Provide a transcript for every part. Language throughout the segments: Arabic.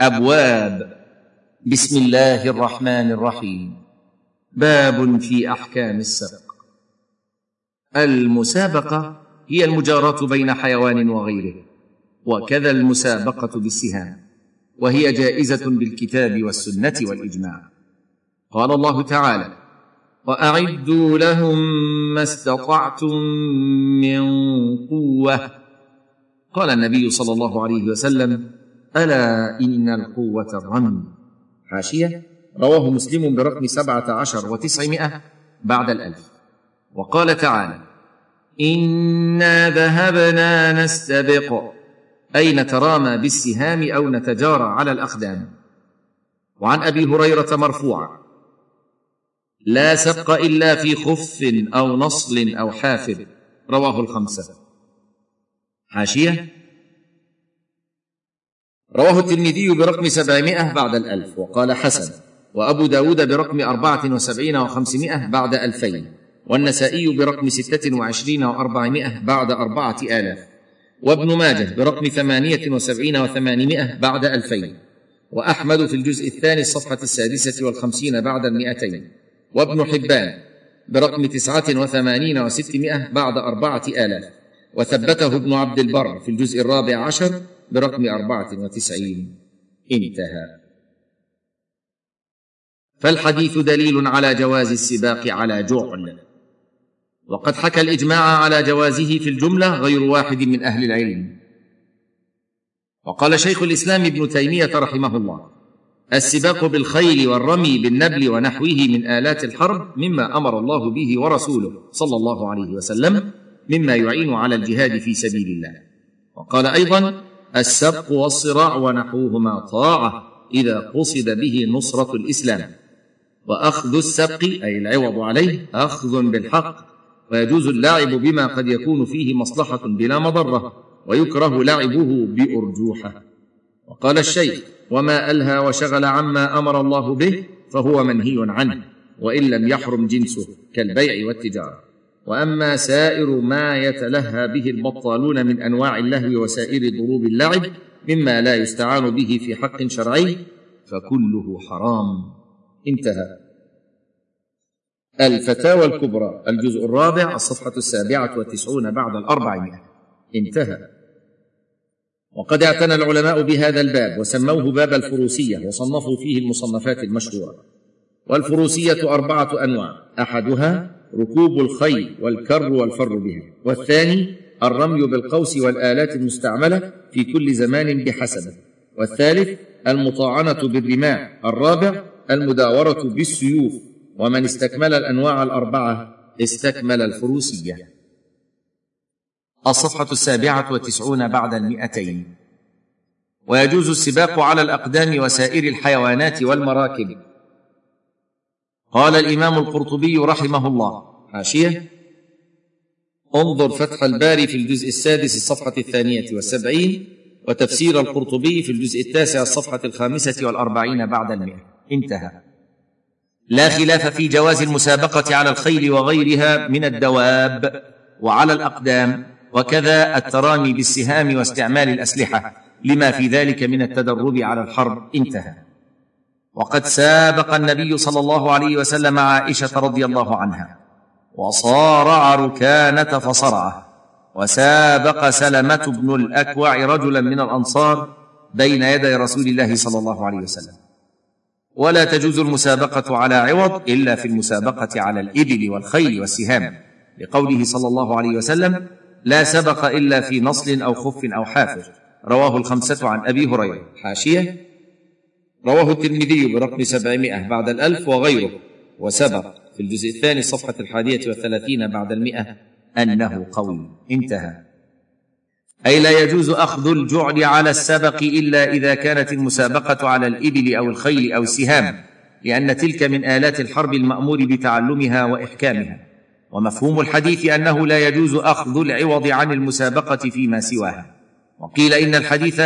أبواب. بسم الله الرحمن الرحيم. باب في أحكام السبق. المسابقة هي المجاراه بين حيوان وغيره وكذا المسابقة بالسهام وهي جائزة بالكتاب والسنة والإجماع. قال الله تعالى وأعدوا لهم ما استطعتم من قوة. قال النبي صلى الله عليه وسلم ألا إن القوة الرمي حاشية. رواه مسلم برقم سبعة عشر وتسعمائة بعد الألف. وقال تعالى انا ذهبنا نستبق. أي نترامى بالسهام أو نتجارى على الأقدام. وعن أبي هريرة مرفوعا لا سبق إلا في خف أو نصل أو حافر. رواه الخمسة. حاشية. رواه الترمذي برقم سبعمائة بعد الألف وقال حسن وأبو داود برقم أربعة وسبعين وخمسمائة بعد ألفين والنسائي برقم ستة وعشرين وأربعمائة بعد أربعة آلاف وابن ماجه برقم ثمانية وسبعين وثمانمائة بعد ألفين وأحمد في الجزء الثاني الصفحة السادسة والخمسين بعد المئتين وابن حبان برقم تسعة وثمانين وستمائة بعد أربعة آلاف وثبته ابن عبد البر في الجزء الرابع عشر برقم أربعة وتسعين. انتهى. فالحديث دليل على جواز السباق على جعل. وقد حكى الإجماع على جوازه في الجملة غير واحد من أهل العلم. وقال شيخ الإسلام ابن تيمية رحمه الله السباق بالخيل والرمي بالنبل ونحوه من آلات الحرب مما أمر الله به ورسوله صلى الله عليه وسلم مما يعين على الجهاد في سبيل الله. وقال أيضا السبق والصراع ونحوهما طاعة إذا قصد به نصرة الإسلام. وأخذ السبق أي العوض عليه أخذ بالحق. ويجوز اللعب بما قد يكون فيه مصلحة بلا مضرة ويكره لعبه بأرجوحة. وقال الشيخ وما ألهى وشغل عما أمر الله به فهو منهي عنه وإن لم يحرم جنسه كالبيع والتجارة. وأما سائر ما يتلهى به البطالون من أنواع اللهو وسائر ضروب اللعب مما لا يستعان به في حق شرعي فكله حرام. انتهى. الفتاوى الكبرى الجزء الرابع الصفحة السابعة والتسعون بعد الأربعمائة. انتهى. وقد اعتنى العلماء بهذا الباب وسموه باب الفروسية وصنفوا فيه المصنفات المشهورة. والفروسية أربعة أنواع أحدها ركوب الخيل والكر والفر بها. والثاني الرمي بالقوس والآلات المستعملة في كل زمان بحسبة. والثالث المطاعنة بالرماح الرابع المداورة بالسيوف. ومن استكمل الأنواع الأربعة استكمل الفروسية. الصفحة السابعة والتسعون بعد المئتين. ويجوز السباق على الأقدام وسائر الحيوانات والمراكب. قال الإمام القرطبي رحمه الله. حاشية انظر فتح الباري في الجزء السادس الصفحة الثانية والسبعين وتفسير القرطبي في الجزء التاسع الصفحة الخامسة والأربعين بعد المئة. انتهى. لا خلاف في جواز المسابقة على الخيل وغيرها من الدواب وعلى الأقدام وكذا الترامي بالسهام واستعمال الأسلحة لما في ذلك من التدرب على الحرب. انتهى. وقد سابق النبي صلى الله عليه وسلم عائشة رضي الله عنها. وصارع ركانة فصرعه. وسابق سلمة بن الأكوع رجلا من الأنصار بين يدي رسول الله صلى الله عليه وسلم. ولا تجوز المسابقة على عوض إلا في المسابقة على الإبل والخيل والسهام. لقوله صلى الله عليه وسلم لا سبق إلا في نصل أو خف أو حافر. رواه الخمسة عن أبي هريرة. حاشية رواه الترمذي برقم سبعمائة بعد الألف وغيره. وسبق في الجزء الثاني الصفحة الحادية والثلاثين بعد المئة أنه قوي. انتهى. أي لا يجوز أخذ الجعل على السبق إلا إذا كانت المسابقة على الإبل أو الخيل أو السهام لأن تلك من آلات الحرب المأمور بتعلمها وإحكامها. ومفهوم الحديث أنه لا يجوز أخذ العوض عن المسابقة فيما سواها. وقيل إن الحديث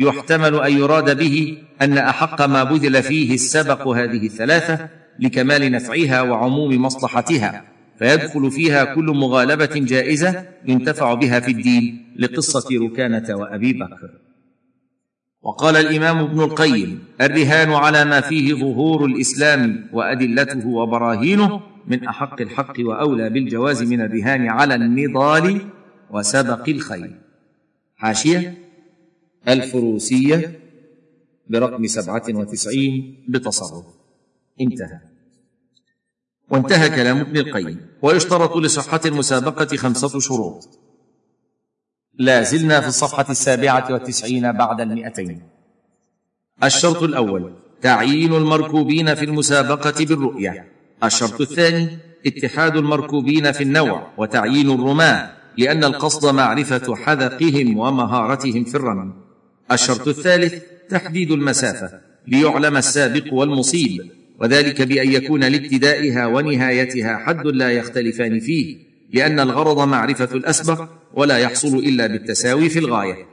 يحتمل أن يراد به أن أحق ما بذل فيه السبق هذه الثلاثة لكمال نفعها وعموم مصلحتها فيدخل فيها كل مغالبة جائزة ينتفع بها في الدين لقصة ركانة وأبي بكر. وقال الإمام ابن القيم الرهان على ما فيه ظهور الإسلام وأدلته وبراهينه من أحق الحق وأولى بالجواز من الرهان على النضال وسبق الخيل حاشية الفروسية برقم سبعة وتسعين بتصرف انتهى. وانتهى كلام ابن القيم. ويشترط لصحة المسابقة خمسة شروط. لا زلنا في الصفحة السابعة والتسعين بعد المئتين. الشرط الأول تعيين المركوبين في المسابقة بالرؤية. الشرط الثاني اتحاد المركوبين في النوع وتعيين الرماة لأن القصد معرفة حذقهم ومهارتهم في الرمي. الشرط الثالث تحديد المسافة ليعلم السابق والمصيب. وذلك بأن يكون لابتدائها ونهايتها حد لا يختلفان فيه لأن الغرض معرفة الأسبق ولا يحصل إلا بالتساوي في الغاية.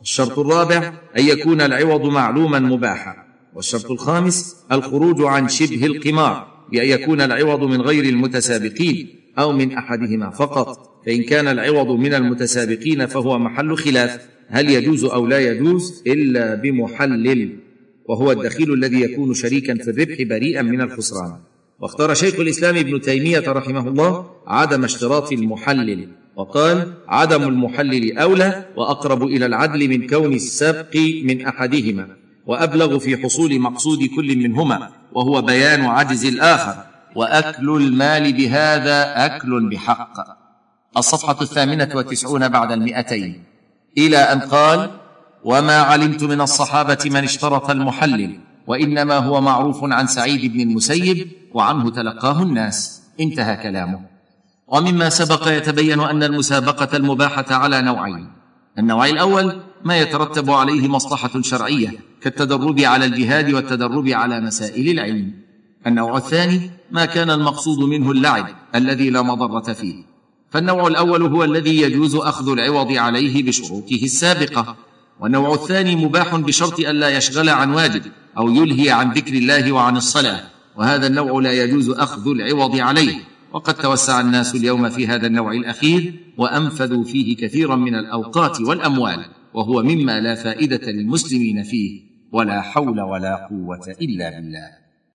الشرط الرابع أن يكون العوض معلوما مباحا. والشرط الخامس الخروج عن شبه القمار بأن يكون العوض من غير المتسابقين أو من أحدهما فقط. فإن كان العوض من المتسابقين فهو محل خلاف. هل يجوز أو لا يجوز إلا بمحلل وهو الدخيل الذي يكون شريكا في الربح بريئا من الخسران. واختار شيخ الإسلام ابن تيمية رحمه الله عدم اشتراط المحلل وقال عدم المحلل أولى وأقرب إلى العدل من كون السبق من أحدهما وأبلغ في حصول مقصود كل منهما وهو بيان عجز الآخر وأكل المال بهذا أكل بحق. الصفحة الثامنة والتسعون بعد المئتين. إلى أن قال وما علمت من الصحابة من اشترط المحلل وإنما هو معروف عن سعيد بن المسيب وعنه تلقاه الناس. انتهى كلامه. ومما سبق يتبين أن المسابقة المباحة على نوعين. النوع الأول ما يترتب عليه مصلحة شرعية كالتدرب على الجهاد والتدرب على مسائل العلم. النوع الثاني ما كان المقصود منه اللعب الذي لا مضرة فيه. فالنوع الأول هو الذي يجوز أخذ العوض عليه بشروطه السابقة والنوع الثاني مباح بشرط الا يشغل عن واجب أو يلهي عن ذكر الله وعن الصلاة وهذا النوع لا يجوز أخذ العوض عليه. وقد توسع الناس اليوم في هذا النوع الأخير وأنفذوا فيه كثيرا من الأوقات والأموال وهو مما لا فائدة للمسلمين فيه ولا حول ولا قوة إلا بالله.